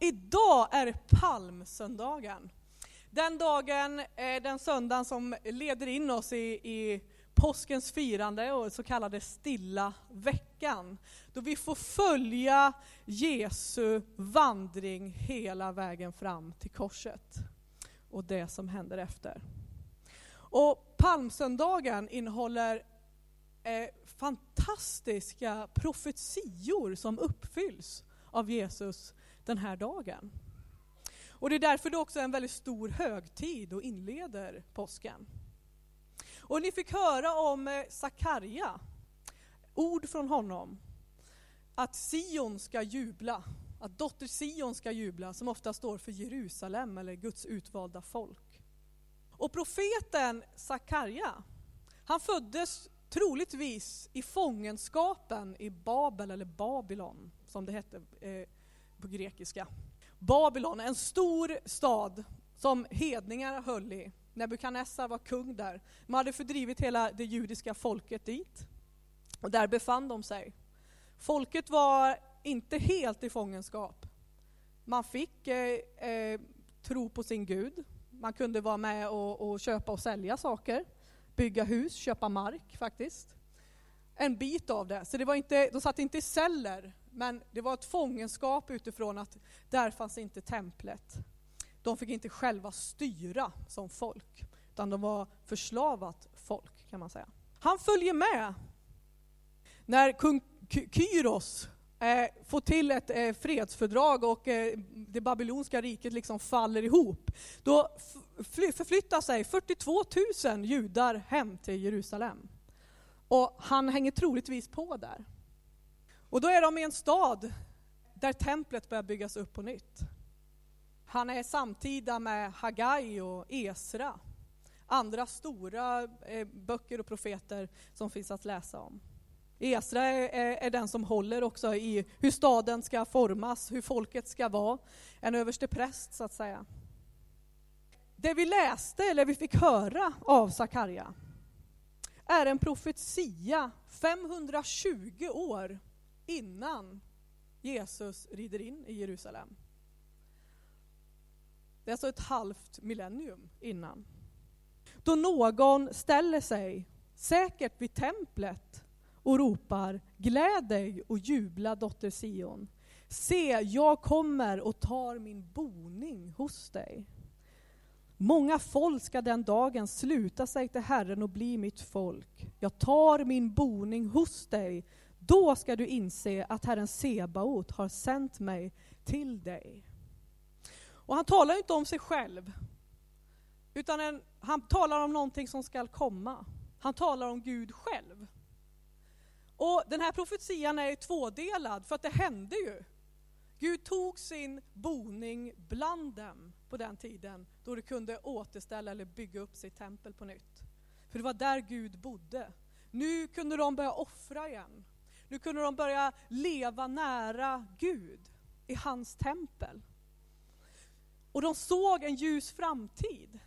idag är palmsöndagen. Den dagen, eh, den söndagen som leder in oss i, i påskens firande och så kallade stilla veckan. Då vi får följa Jesu vandring hela vägen fram till korset och det som händer efter. Och palmsöndagen innehåller eh, fantastiska profetior som uppfylls av Jesus den här dagen. Och det är därför det också är en väldigt stor högtid och inleder påsken. Och ni fick höra om eh, Sakarja, ord från honom, att Sion ska jubla, att dotter Sion ska jubla, som ofta står för Jerusalem eller Guds utvalda folk. Och profeten Sakarja, han föddes troligtvis i fångenskapen i Babel, eller Babylon, som det hette eh, på grekiska. Babylon, en stor stad som hedningar höll i. Nebukadnessar var kung där. Man hade fördrivit hela det judiska folket dit. Och där befann de sig. Folket var inte helt i fångenskap. Man fick eh, eh, tro på sin Gud. Man kunde vara med och, och, köpa och sälja saker. Bygga hus, köpa mark faktiskt. En bit av det. Så det var inte, de satt inte i celler, men det var ett fångenskap utifrån att där fanns inte templet. De fick inte själva styra som folk, utan de var förslavat folk kan man säga. Han följer med när kung Kyros eh, får till ett eh, fredsfördrag och eh, det babylonska riket liksom faller ihop. Då förflyttar sig 42 000 judar hem till Jerusalem. Och han hänger troligtvis på där. Och då är de i en stad där templet börjar byggas upp på nytt. Han är samtida med Hagai och Esra, andra stora eh, böcker och profeter som finns att läsa om. Esra är, är, är, den som håller också i hur staden ska formas, hur folket ska vara. En överste präst så att säga. Det vi läste, eller vi fick höra av Sakarja, är en profetia 520 år innan Jesus rider in i Jerusalem. Det är alltså ett halvt millennium innan. Då någon ställer sig, säkert vid templet, och ropar Gläd dig och jubla dotter Sion. Se, jag kommer och tar min boning hos dig. Många folk ska den dagen sluta sig till Herren och bli mitt folk. Jag tar min boning hos dig. Då ska du inse att Herren Sebaot har sänt mig till dig. Och han talar inte om sig själv, utan en, han talar om någonting som skall komma. Han talar om Gud själv. Och den här profetian är tvådelad, för att det hände ju. Gud tog sin boning bland dem på den tiden då de kunde återställa eller bygga upp sitt tempel på nytt. För det var där Gud bodde. Nu kunde de börja offra igen. Nu kunde de börja leva nära Gud i hans tempel. Och de såg en ljus framtid.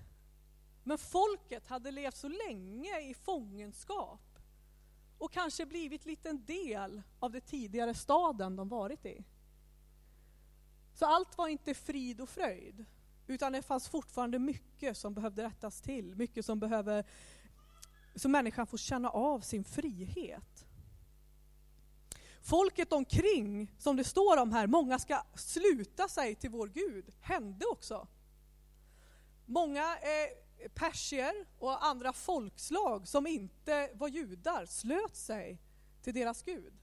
Men folket hade levt så länge i fångenskap och kanske blivit liten del av den tidigare staden de varit i. Så allt var inte frid och fröjd, utan det fanns fortfarande mycket som behövde rättas till, mycket som behöver, så människan får känna av sin frihet. Folket omkring, som det står om här, många ska sluta sig till vår Gud, hände också. Många eh, persier och andra folkslag som inte var judar slöt sig till deras Gud.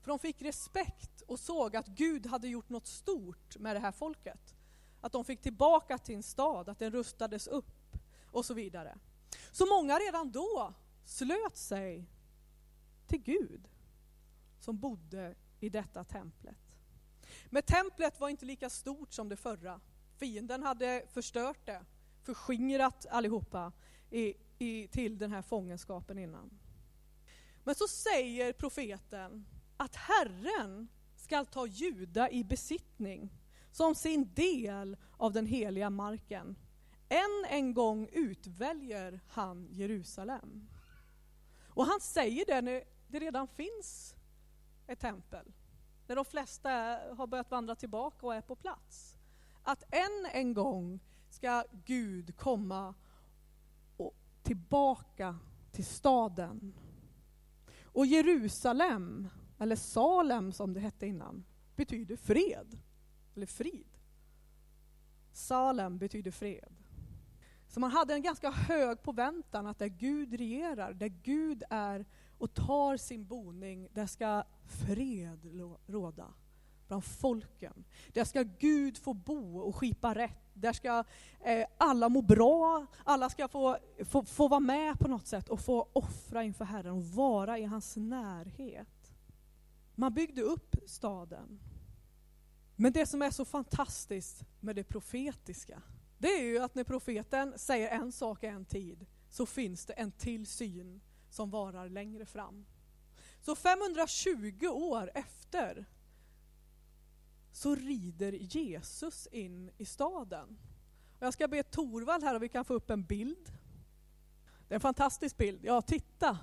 För de fick respekt och såg att Gud hade gjort något stort med det här folket. Att de fick tillbaka till sin stad, att den rustades upp och så vidare. Så många redan då slöt sig till Gud som bodde i detta templet. Men templet var inte lika stort som det förra. Fienden hade förstört det, förskingrat allihopa i, i, till den här fångenskapen innan. Men så säger profeten att Herren skall ta Juda i besittning som sin del av den heliga marken. Än en gång utväljer han Jerusalem. Och han säger det när det redan finns ett tempel. när de flesta har börjat vandra tillbaka och är på plats. Att än en gång ska Gud komma och tillbaka till staden. Och Jerusalem, eller Salem som det hette innan, betyder fred, eller frid. Salem betyder fred. Så man hade en ganska hög påväntan att där Gud regerar, där Gud är och tar sin boning, där ska fred råda bland folken. Där ska Gud få bo och skipa rätt. Där ska eh, alla må bra, alla ska få, få, få vara med på något sätt och få offra inför Herren och vara i hans närhet. Man byggde upp staden. Men det som är så fantastiskt med det profetiska, det är ju att när profeten säger en sak i en tid, så finns det en till syn som varar längre fram. Så 520 år efter så rider Jesus in i staden. jag ska be Torvald här om vi kan få upp en bild. Det är en fantastisk bild. Ja, titta!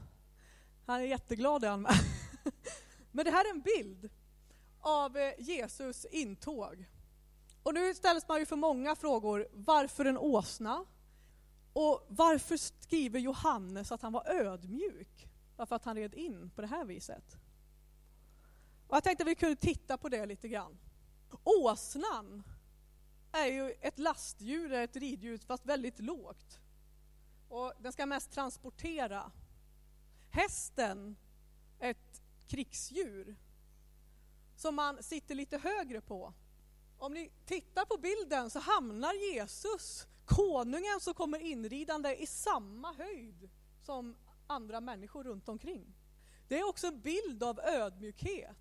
Han är jätteglad är han med. Men det här är en bild av eh, Jesus intåg. Och nu ställs man ju för många frågor. Varför en åsna? Och varför skriver Johannes att han var ödmjuk? Varför att han red in på det här viset? Och jag tänkte att vi kunde titta på det lite grann. Åsnan är ju ett lastdjur, ett riddjur, fast väldigt lågt. Och den ska mest transportera. Hästen är ett krigsdjur som man sitter lite högre på. Om ni tittar på bilden så hamnar Jesus, konungen som kommer inridande, i samma höjd som andra människor runt omkring. Det är också en bild av ödmjukhet.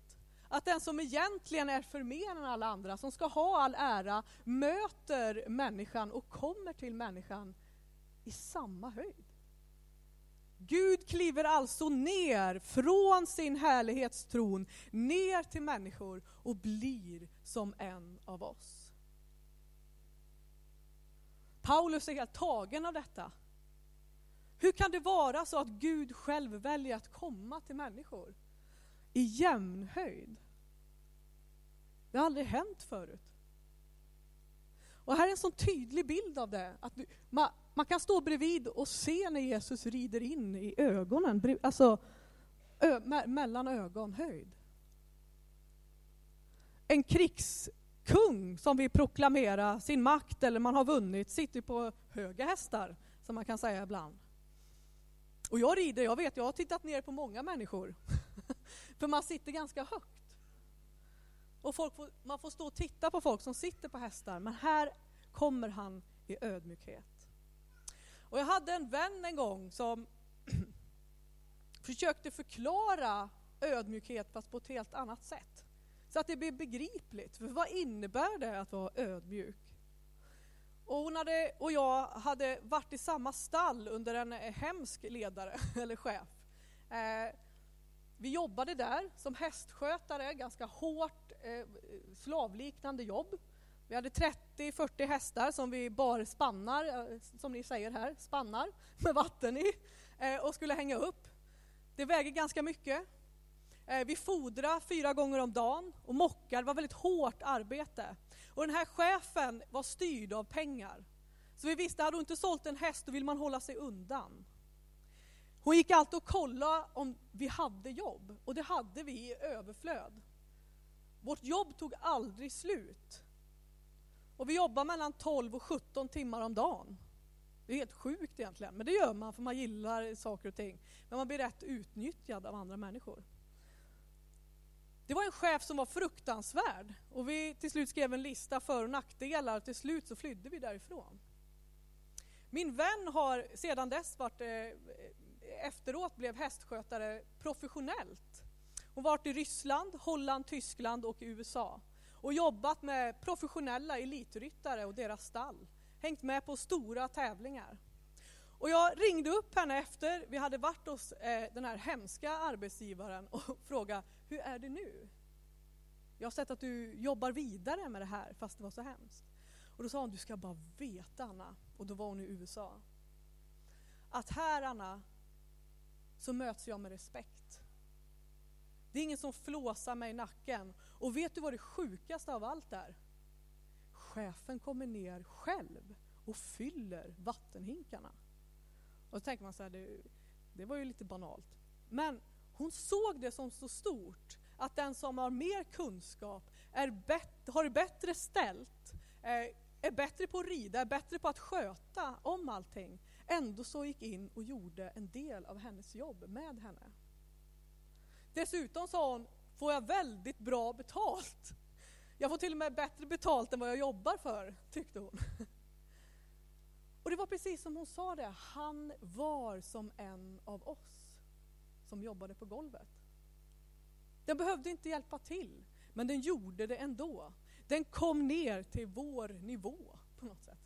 Att den som egentligen är förmer än alla andra, som ska ha all ära, möter människan och kommer till människan i samma höjd. Gud kliver alltså ner från sin härlighetstron ner till människor och blir som en av oss. Paulus är helt tagen av detta. Hur kan det vara så att Gud själv väljer att komma till människor i jämnhöjd? Det har aldrig hänt förut. Och här är en sån tydlig bild av det. Att man, man kan stå bredvid och se när Jesus rider in i ögonen, alltså ö, me, mellan ögonhöjd. En Kung som vill proklamera sin makt eller man har vunnit sitter på höga hästar, som man kan säga ibland. Och jag rider, jag vet, jag har tittat ner på många människor. För man sitter ganska högt. Och får, man får stå och titta på folk som sitter på hästar, men här kommer han i ödmjukhet. Och jag hade en vän en gång som försökte förklara ödmjukhet fast på ett helt annat sätt. Så att det blir begripligt. För vad innebär det att vara ödmjuk? Och, hon hade, och jag hade varit i samma stall under en hemsk ledare, eller chef. Eh, vi jobbade där som hästskötare, ganska hårt eh, slavliknande jobb. Vi hade 30-40 hästar som vi bar spannar, eh, som ni säger här, spannar med vatten i eh, och skulle hänga upp. Det väger ganska mycket. Eh, vi fodrade fyra gånger om dagen och mockade, det var väldigt hårt arbete. Och den här chefen var styrd av pengar. Så vi visste, hade hon inte sålt en häst då vill man hålla sig undan. Hon gick alltid och kollade om vi hade jobb, och det hade vi i överflöd. Vårt jobb tog aldrig slut. Och vi jobbar mellan 12 och 17 timmar om dagen. Det är helt sjukt egentligen, men det gör man för man gillar saker och ting. Men man blir rätt utnyttjad av andra människor. Det var en chef som var fruktansvärd och vi till slut skrev en lista för och nackdelar och till slut så flydde vi därifrån. Min vän har sedan dess varit, eh, efteråt blev hästskötare professionellt. Hon har varit i Ryssland, Holland, Tyskland och USA och jobbat med professionella elitryttare och deras stall. Hängt med på stora tävlingar. Och jag ringde upp henne efter vi hade varit hos eh, den här hemska arbetsgivaren och frågade, hur är det nu? Jag har sett att du jobbar vidare med det här fast det var så hemskt. Och då sa hon, du ska bara veta Anna, och då var hon i USA, att här Anna, så möts jag med respekt. Det är ingen som flåsar mig i nacken. Och vet du vad det sjukaste av allt är? Chefen kommer ner själv och fyller vattenhinkarna. Och då tänker man så här, det, det var ju lite banalt. Men hon såg det som så stort att den som har mer kunskap, är bet, har det bättre ställt, är, är bättre på att rida, är bättre på att sköta om allting, ändå så gick in och gjorde en del av hennes jobb med henne. Dessutom sa hon, får jag väldigt bra betalt. Jag får till och med bättre betalt än vad jag jobbar för, tyckte hon. Och det var precis som hon sa det, han var som en av oss som jobbade på golvet. Den behövde inte hjälpa till, men den gjorde det ändå. Den kom ner till vår nivå på något sätt.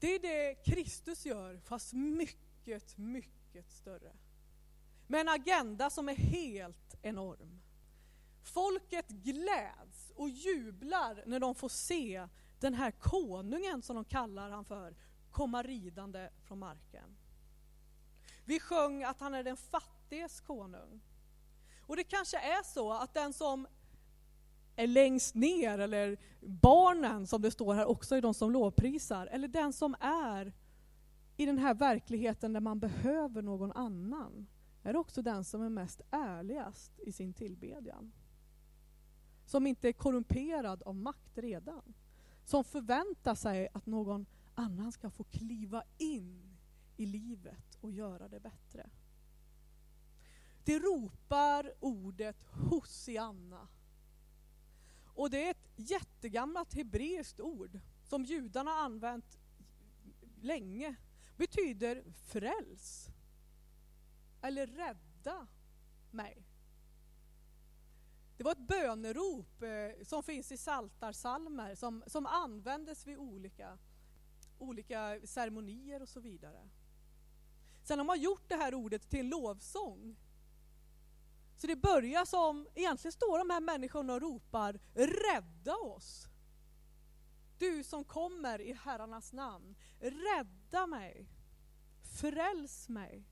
Det är det Kristus gör, fast mycket, mycket större. Med en agenda som är helt enorm. Folket gläds och jublar när de får se den här konungen, som de kallar han för, komma ridande från marken. Vi sjöng att han är den fattiges konung. Och det kanske är så att den som är längst ner, eller barnen som det står här också är de som lovprisar, eller den som är i den här verkligheten där man behöver någon annan, är också den som är mest ärligast i sin tillbedjan. Som inte är korrumperad av makt redan. Som förväntar sig att någon annan ska få kliva in i livet och göra det bättre. Det ropar ordet Hosianna. Och det är ett jättegammalt hebreiskt ord som judarna använt länge. Betyder fräls. Eller rädda mig. Det var ett bönerop eh, som finns i saltarsalmer som, som användes vid olika, olika ceremonier och så vidare. Sen har man gjort det här ordet till en lovsång. Så det börjar som, egentligen står de här människorna och ropar rädda oss. Du som kommer i herrarnas namn, rädda mig, fräls mig.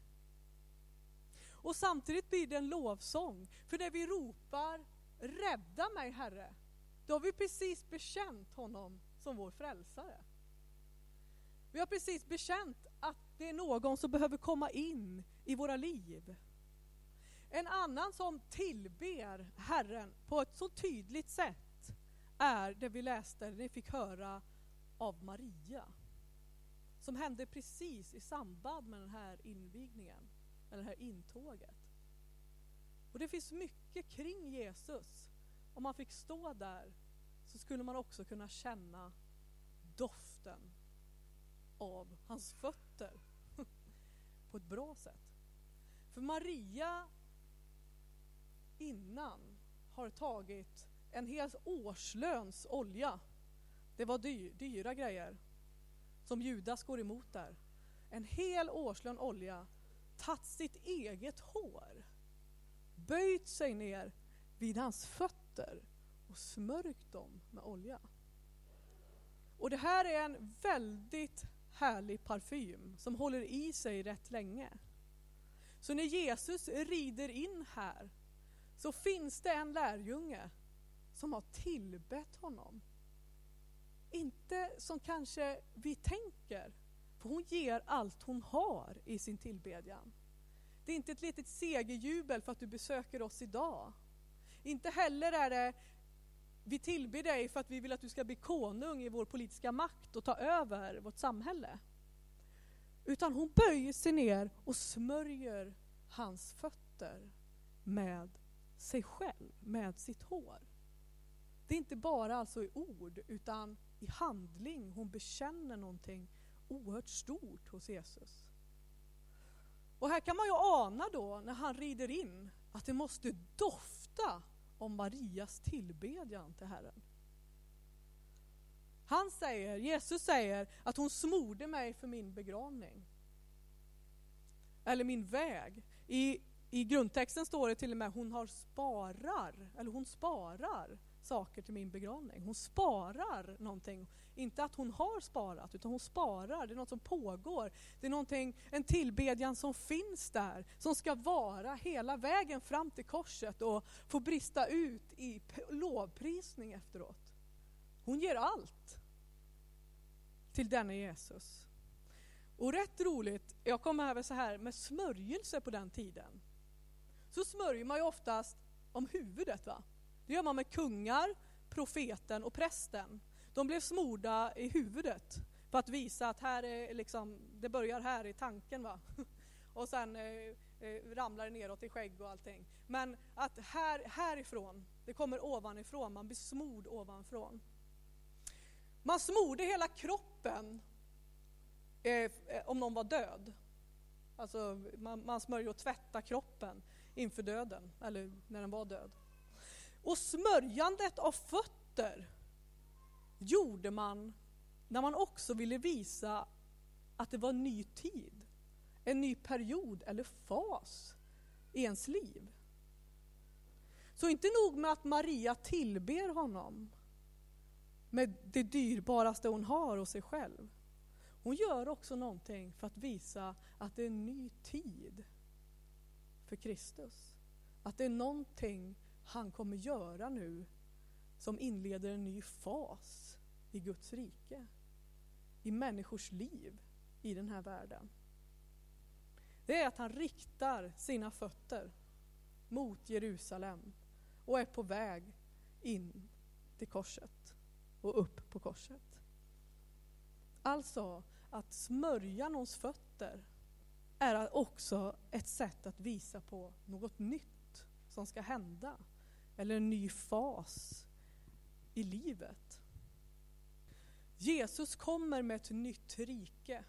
Och samtidigt blir det en lovsång, för när vi ropar rädda mig Herre, då har vi precis bekänt honom som vår frälsare. Vi har precis bekänt att det är någon som behöver komma in i våra liv. En annan som tillber Herren på ett så tydligt sätt är det vi läste, det vi fick höra av Maria. Som hände precis i samband med den här invigningen, eller det här intåget. Och det finns mycket kring Jesus. Om man fick stå där så skulle man också kunna känna doften av hans fötter på ett bra sätt. För Maria innan har tagit en hel årslöns olja. Det var dyr, dyra grejer som Judas går emot där. En hel årslön olja, tagit sitt eget hår, böjt sig ner vid hans fötter och smörjt dem med olja. Och det här är en väldigt härlig parfym som håller i sig rätt länge. Så när Jesus rider in här så finns det en lärjunge som har tillbett honom. Inte som kanske vi tänker, för hon ger allt hon har i sin tillbedjan. Det är inte ett litet segerjubel för att du besöker oss idag. Inte heller är det vi tillber dig för att vi vill att du ska bli konung i vår politiska makt och ta över vårt samhälle. Utan hon böjer sig ner och smörjer hans fötter med sig själv med sitt hår. Det är inte bara alltså i ord utan i handling hon bekänner någonting oerhört stort hos Jesus. Och här kan man ju ana då när han rider in att det måste dofta om Marias tillbedjan till Herren. Han säger, Jesus säger att hon smorde mig för min begravning. Eller min väg. I i grundtexten står det till och med hon har sparar, eller hon sparar saker till min begravning. Hon sparar någonting. Inte att hon har sparat, utan hon sparar. Det är något som pågår. Det är någonting, en tillbedjan som finns där, som ska vara hela vägen fram till korset och få brista ut i lovprisning efteråt. Hon ger allt till denne Jesus. Och rätt roligt, jag kommer över så här med smörjelse på den tiden. Så smörjer man ju oftast om huvudet va. Det gör man med kungar, profeten och prästen. De blev smorda i huvudet för att visa att här är liksom, det börjar här i tanken va. Och sen eh, eh, ramlar det neråt i skägg och allting. Men att här, härifrån, det kommer ovanifrån, man blir smord ovanifrån. Man smorde hela kroppen eh, om någon var död. Alltså man, man smörjer och tvättar kroppen inför döden, eller när den var död. Och smörjandet av fötter gjorde man när man också ville visa att det var en ny tid, en ny period eller fas i ens liv. Så inte nog med att Maria tillber honom med det dyrbaraste hon har hos sig själv. Hon gör också någonting för att visa att det är en ny tid för Kristus. Att det är någonting han kommer göra nu som inleder en ny fas i Guds rike. I människors liv i den här världen. Det är att han riktar sina fötter mot Jerusalem och är på väg in till korset och upp på korset. Alltså att smörja någons fötter är också ett sätt att visa på något nytt som ska hända. Eller en ny fas i livet. Jesus kommer med ett nytt rike.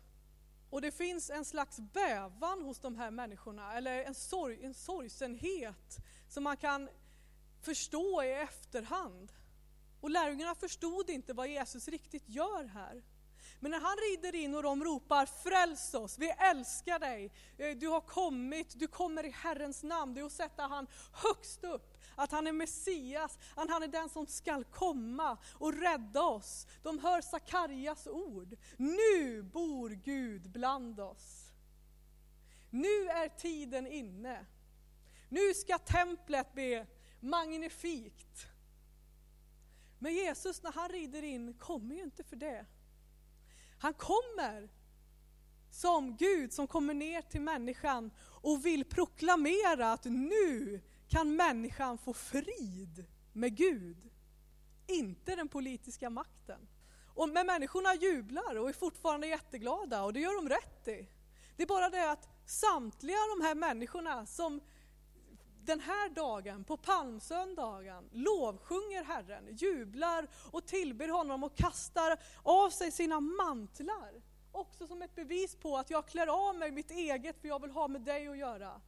Och det finns en slags bävan hos de här människorna, eller en, sorg, en sorgsenhet som man kan förstå i efterhand. Och lärjungarna förstod inte vad Jesus riktigt gör här. Men när han rider in och de ropar fräls oss, vi älskar dig, eh, du har kommit, du kommer i Herrens namn. Det är att sätta han högst upp, att han är Messias, att han är den som skall komma och rädda oss. De hör Sakarjas ord, nu bor Gud bland oss. Nu är tiden inne. Nu ska templet bli magnifikt. Men Jesus när han rider in kommer ju inte för det. Han kommer som Gud som kommer ner till människan och vill proklamera att nu kan människan få frid med Gud. Inte den politiska makten. Och men människorna jublar och är fortfarande jätteglada och det gör de rätt i. Det är bara det att samtliga de här människorna som den här dagen, på palmsöndagen, lovsjunger Herren, jublar och tillber honom och kastar av sig sina mantlar. Också som ett bevis på att jag klär av mig mitt eget för jag vill ha med dig att göra.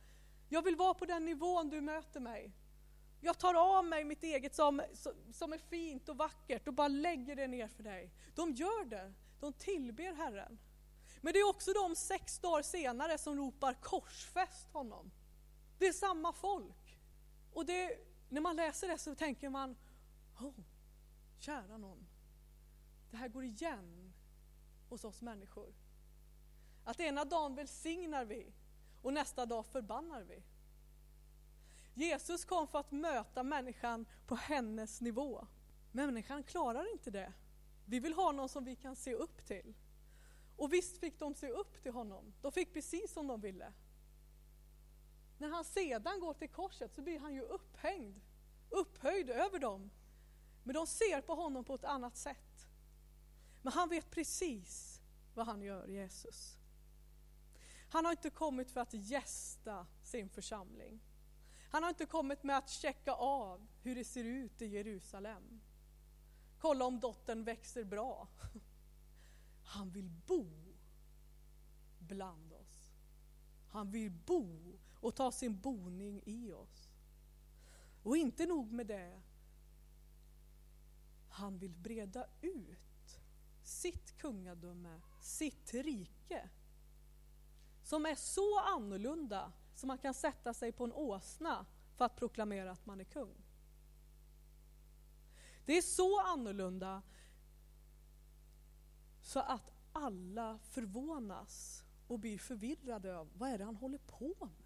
Jag vill vara på den nivån du möter mig. Jag tar av mig mitt eget som, som är fint och vackert och bara lägger det ner för dig. De gör det, de tillber Herren. Men det är också de sex dagar senare som ropar korsfäst honom. Det är samma folk. Och det, när man läser det så tänker man, oh, kära någon. Det här går igen hos oss människor. Att ena dagen välsignar vi och nästa dag förbannar vi. Jesus kom för att möta människan på hennes nivå. Människan klarar inte det. Vi vill ha någon som vi kan se upp till. Och visst fick de se upp till honom. De fick precis som de ville. När han sedan går till korset så blir han ju upphängd, upphöjd över dem. Men de ser på honom på ett annat sätt. Men han vet precis vad han gör, Jesus. Han har inte kommit för att gästa sin församling. Han har inte kommit med att checka av hur det ser ut i Jerusalem. Kolla om dottern växer bra. Han vill bo bland oss. Han vill bo och ta sin boning i oss. Och inte nog med det. Han vill breda ut sitt kungadöme, sitt rike. Som är så annorlunda som man kan sätta sig på en åsna för att proklamera att man är kung. Det är så annorlunda så att alla förvånas och blir förvirrade av vad är det han håller på med.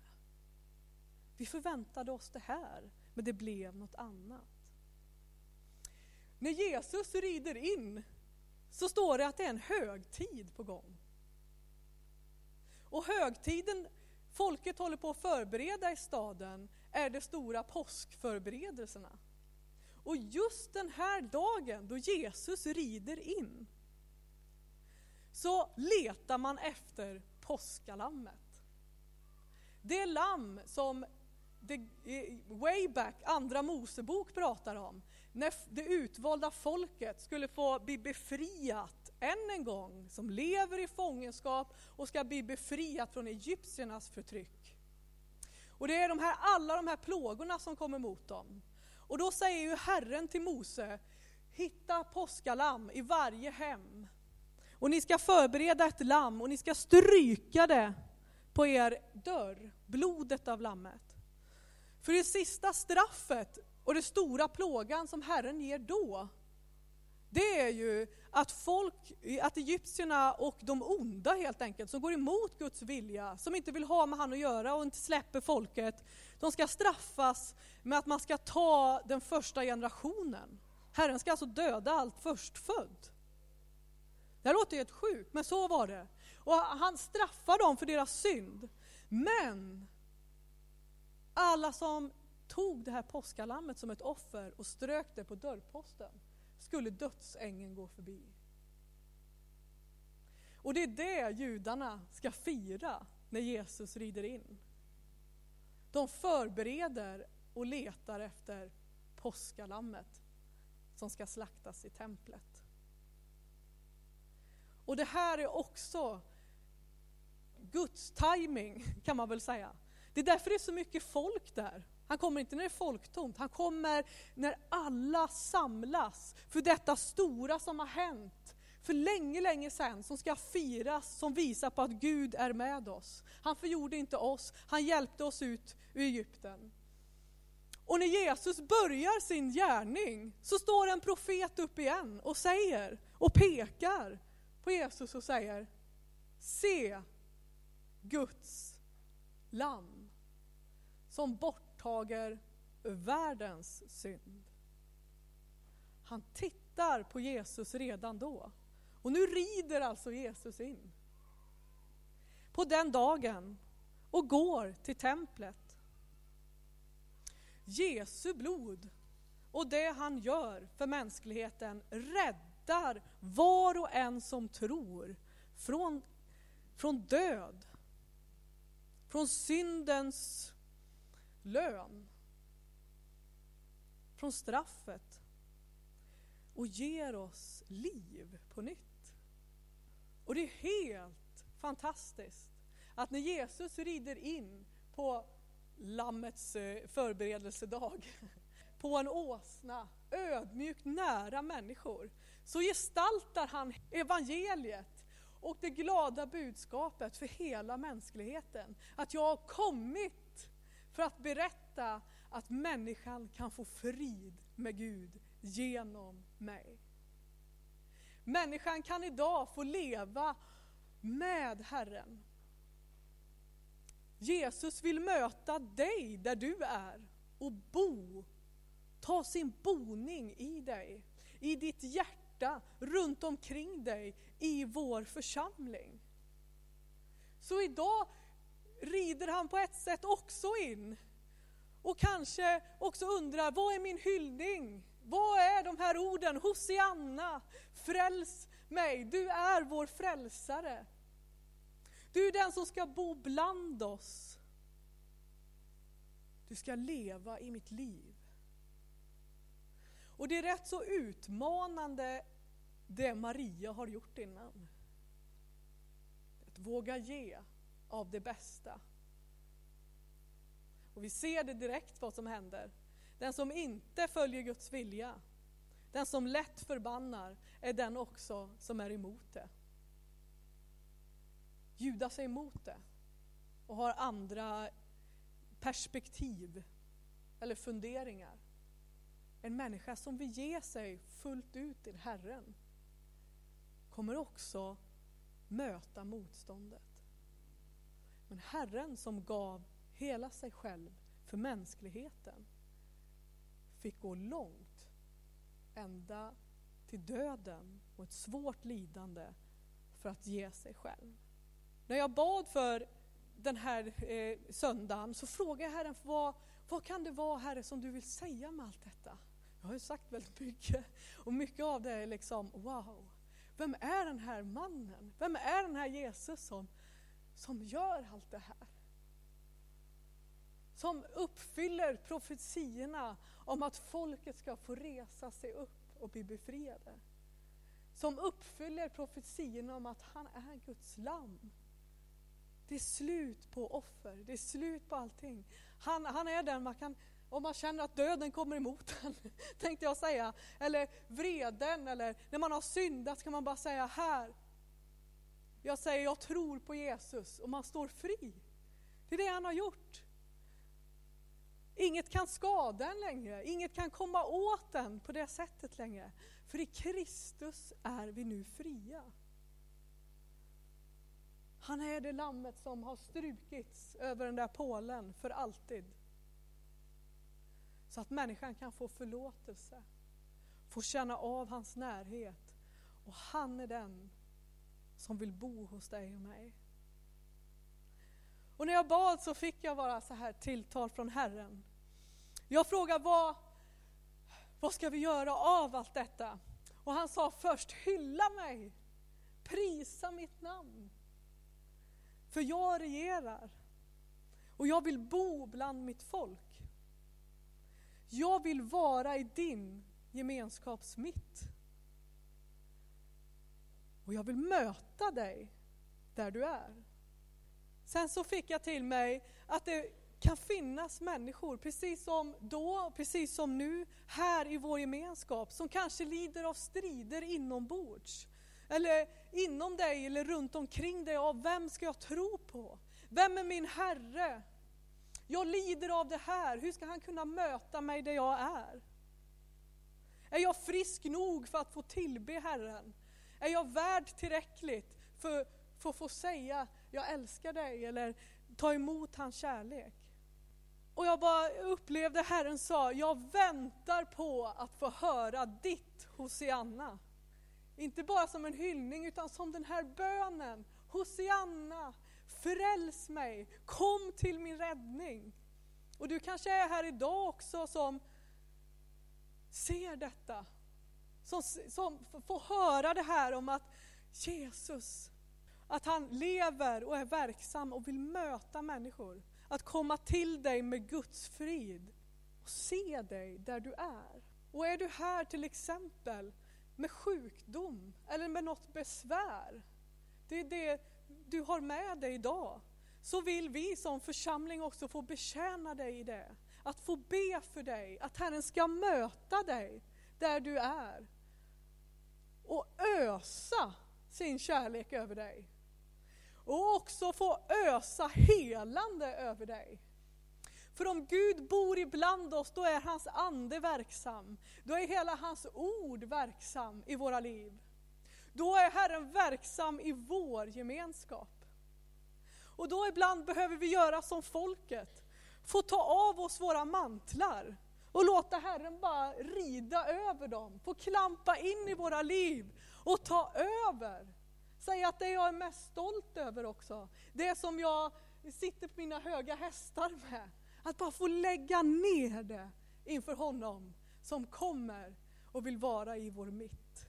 Vi förväntade oss det här, men det blev något annat. När Jesus rider in så står det att det är en högtid på gång. Och högtiden folket håller på att förbereda i staden är de stora påskförberedelserna. Och just den här dagen då Jesus rider in så letar man efter påskalammet. Det lamm som det, way back, andra Mosebok pratar om, när det utvalda folket skulle få bli befriat än en gång, som lever i fångenskap och ska bli befriat från egyptiernas förtryck. Och det är de här, alla de här plågorna som kommer mot dem. Och då säger ju Herren till Mose, hitta påskalamm i varje hem. Och ni ska förbereda ett lamm och ni ska stryka det på er dörr, blodet av lammet. För det sista straffet och det stora plågan som Herren ger då, det är ju att folk, att egyptierna och de onda helt enkelt, som går emot Guds vilja, som inte vill ha med han att göra och inte släpper folket, de ska straffas med att man ska ta den första generationen. Herren ska alltså döda allt förstfödd. Det här låter helt sjukt, men så var det. Och han straffar dem för deras synd. Men alla som tog det här påskalammet som ett offer och strök det på dörrposten skulle dödsängeln gå förbi. Och det är det judarna ska fira när Jesus rider in. De förbereder och letar efter påskalammet som ska slaktas i templet. Och det här är också Guds timing kan man väl säga. Det är därför det är så mycket folk där. Han kommer inte när det är folktomt, han kommer när alla samlas för detta stora som har hänt för länge, länge sedan, som ska firas, som visar på att Gud är med oss. Han förgjorde inte oss, han hjälpte oss ut ur Egypten. Och när Jesus börjar sin gärning så står en profet upp igen och säger och pekar på Jesus och säger Se Guds lamm som borttager världens synd. Han tittar på Jesus redan då. Och nu rider alltså Jesus in. På den dagen och går till templet. Jesu blod och det han gör för mänskligheten räddar var och en som tror från, från död, från syndens lön, från straffet och ger oss liv på nytt. Och det är helt fantastiskt att när Jesus rider in på Lammets eh, förberedelsedag, på en åsna, ödmjukt nära människor, så gestaltar han evangeliet och det glada budskapet för hela mänskligheten. Att jag har kommit för att berätta att människan kan få frid med Gud genom mig. Människan kan idag få leva med Herren. Jesus vill möta dig där du är och bo, ta sin boning i dig, i ditt hjärta, runt omkring dig, i vår församling. Så idag rider han på ett sätt också in och kanske också undrar, vad är min hyllning? Vad är de här orden? Hosianna, fräls mig, du är vår frälsare. Du är den som ska bo bland oss. Du ska leva i mitt liv. Och det är rätt så utmanande det Maria har gjort innan. Att våga ge av det bästa. Och vi ser det direkt vad som händer. Den som inte följer Guds vilja, den som lätt förbannar, är den också som är emot det. Judas är emot det och har andra perspektiv eller funderingar. en människa som vill ge sig fullt ut till Herren kommer också möta motståndet. Men Herren som gav hela sig själv för mänskligheten fick gå långt, ända till döden och ett svårt lidande för att ge sig själv. När jag bad för den här eh, söndagen så frågade jag Herren, vad, vad kan det vara Herre som du vill säga med allt detta? Jag har ju sagt väldigt mycket och mycket av det är liksom wow. Vem är den här mannen? Vem är den här Jesus som, som gör allt det här? Som uppfyller profetiorna om att folket ska få resa sig upp och bli befriade. Som uppfyller profetiorna om att han är Guds lamm. Det är slut på offer, det är slut på allting. Han, han är den man kan, om man känner att döden kommer emot en, tänkte jag säga, eller vreden, eller när man har syndat ska man bara säga här. Jag säger jag tror på Jesus och man står fri. Det är det han har gjort. Inget kan skada en längre, inget kan komma åt en på det sättet längre. För i Kristus är vi nu fria. Han är det lammet som har strukits över den där pålen för alltid. Så att människan kan få förlåtelse, få känna av hans närhet. Och han är den som vill bo hos dig och mig. Och när jag bad så fick jag bara så här tilltal från Herren. Jag frågade vad, vad ska vi göra av allt detta? Och han sa först, hylla mig, prisa mitt namn. För jag regerar och jag vill bo bland mitt folk. Jag vill vara i din gemenskaps mitt. Och jag vill möta dig där du är. Sen så fick jag till mig att det kan finnas människor, precis som då, precis som nu, här i vår gemenskap, som kanske lider av strider inombords. Eller inom dig eller runt omkring dig av vem ska jag tro på? Vem är min Herre? Jag lider av det här, hur ska han kunna möta mig där jag är? Är jag frisk nog för att få tillbe Herren? Är jag värd tillräckligt för, för att få säga jag älskar dig eller ta emot hans kärlek? Och jag bara upplevde Herren sa, jag väntar på att få höra ditt Hosianna. Inte bara som en hyllning utan som den här bönen. Hosianna, fräls mig, kom till min räddning. Och du kanske är här idag också som ser detta. Som, som får höra det här om att Jesus, att han lever och är verksam och vill möta människor. Att komma till dig med Guds frid och se dig där du är. Och är du här till exempel med sjukdom eller med något besvär, det är det du har med dig idag, så vill vi som församling också få betjäna dig i det. Att få be för dig, att Herren ska möta dig där du är och ösa sin kärlek över dig. Och också få ösa helande över dig. För om Gud bor ibland oss, då är hans ande verksam. Då är hela hans ord verksam i våra liv. Då är Herren verksam i vår gemenskap. Och då ibland behöver vi göra som folket, få ta av oss våra mantlar och låta Herren bara rida över dem, få klampa in i våra liv och ta över. Säg att det jag är mest stolt över också, det som jag sitter på mina höga hästar med, att bara få lägga ner det inför honom som kommer och vill vara i vår mitt.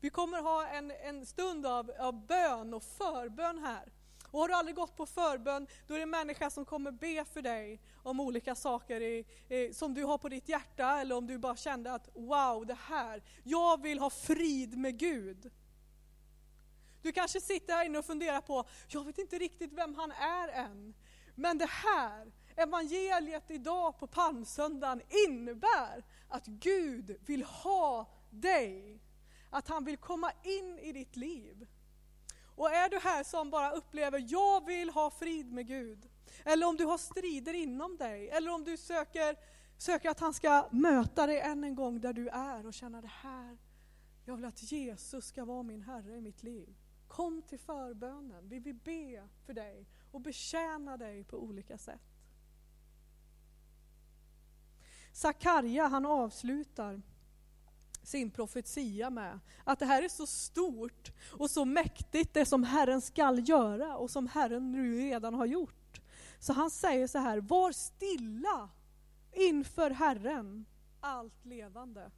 Vi kommer ha en, en stund av, av bön och förbön här. Och har du aldrig gått på förbön, då är det en människa som kommer be för dig om olika saker i, i, som du har på ditt hjärta, eller om du bara kände att wow, det här, jag vill ha frid med Gud. Du kanske sitter här inne och funderar på, jag vet inte riktigt vem han är än. Men det här, evangeliet idag på palmsöndagen innebär att Gud vill ha dig. Att han vill komma in i ditt liv. Och är du här som bara upplever, jag vill ha frid med Gud. Eller om du har strider inom dig, eller om du söker Söker att han ska möta dig än en gång där du är och känna det här. Jag vill att Jesus ska vara min Herre i mitt liv. Kom till förbönen. Vi vill be för dig och betjäna dig på olika sätt. Sakarja han avslutar sin profetia med att det här är så stort och så mäktigt det som Herren skall göra och som Herren nu redan har gjort. Så han säger så här, var stilla inför Herren, allt levande.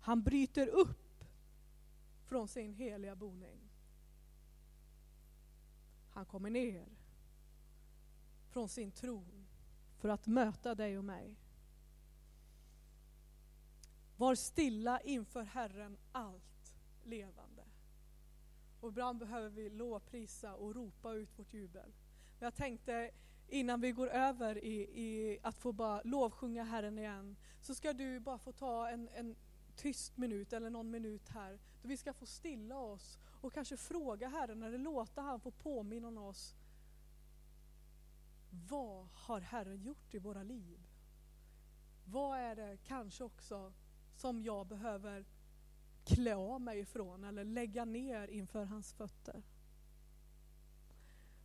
Han bryter upp från sin heliga boning. Han kommer ner från sin tron för att möta dig och mig. Var stilla inför Herren allt levande. Och ibland behöver vi lovprisa och ropa ut vårt jubel. Jag tänkte innan vi går över i, i, att få bara lovsjunga Herren igen, så ska du bara få ta en, en tyst minut eller någon minut här, då vi ska få stilla oss och kanske fråga Herren eller låta han få påminna oss. Vad har Herren gjort i våra liv? Vad är det kanske också som jag behöver klä av mig ifrån eller lägga ner inför hans fötter?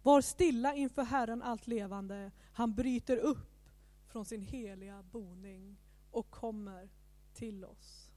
Var stilla inför Herren allt levande. Han bryter upp från sin heliga boning och kommer till oss.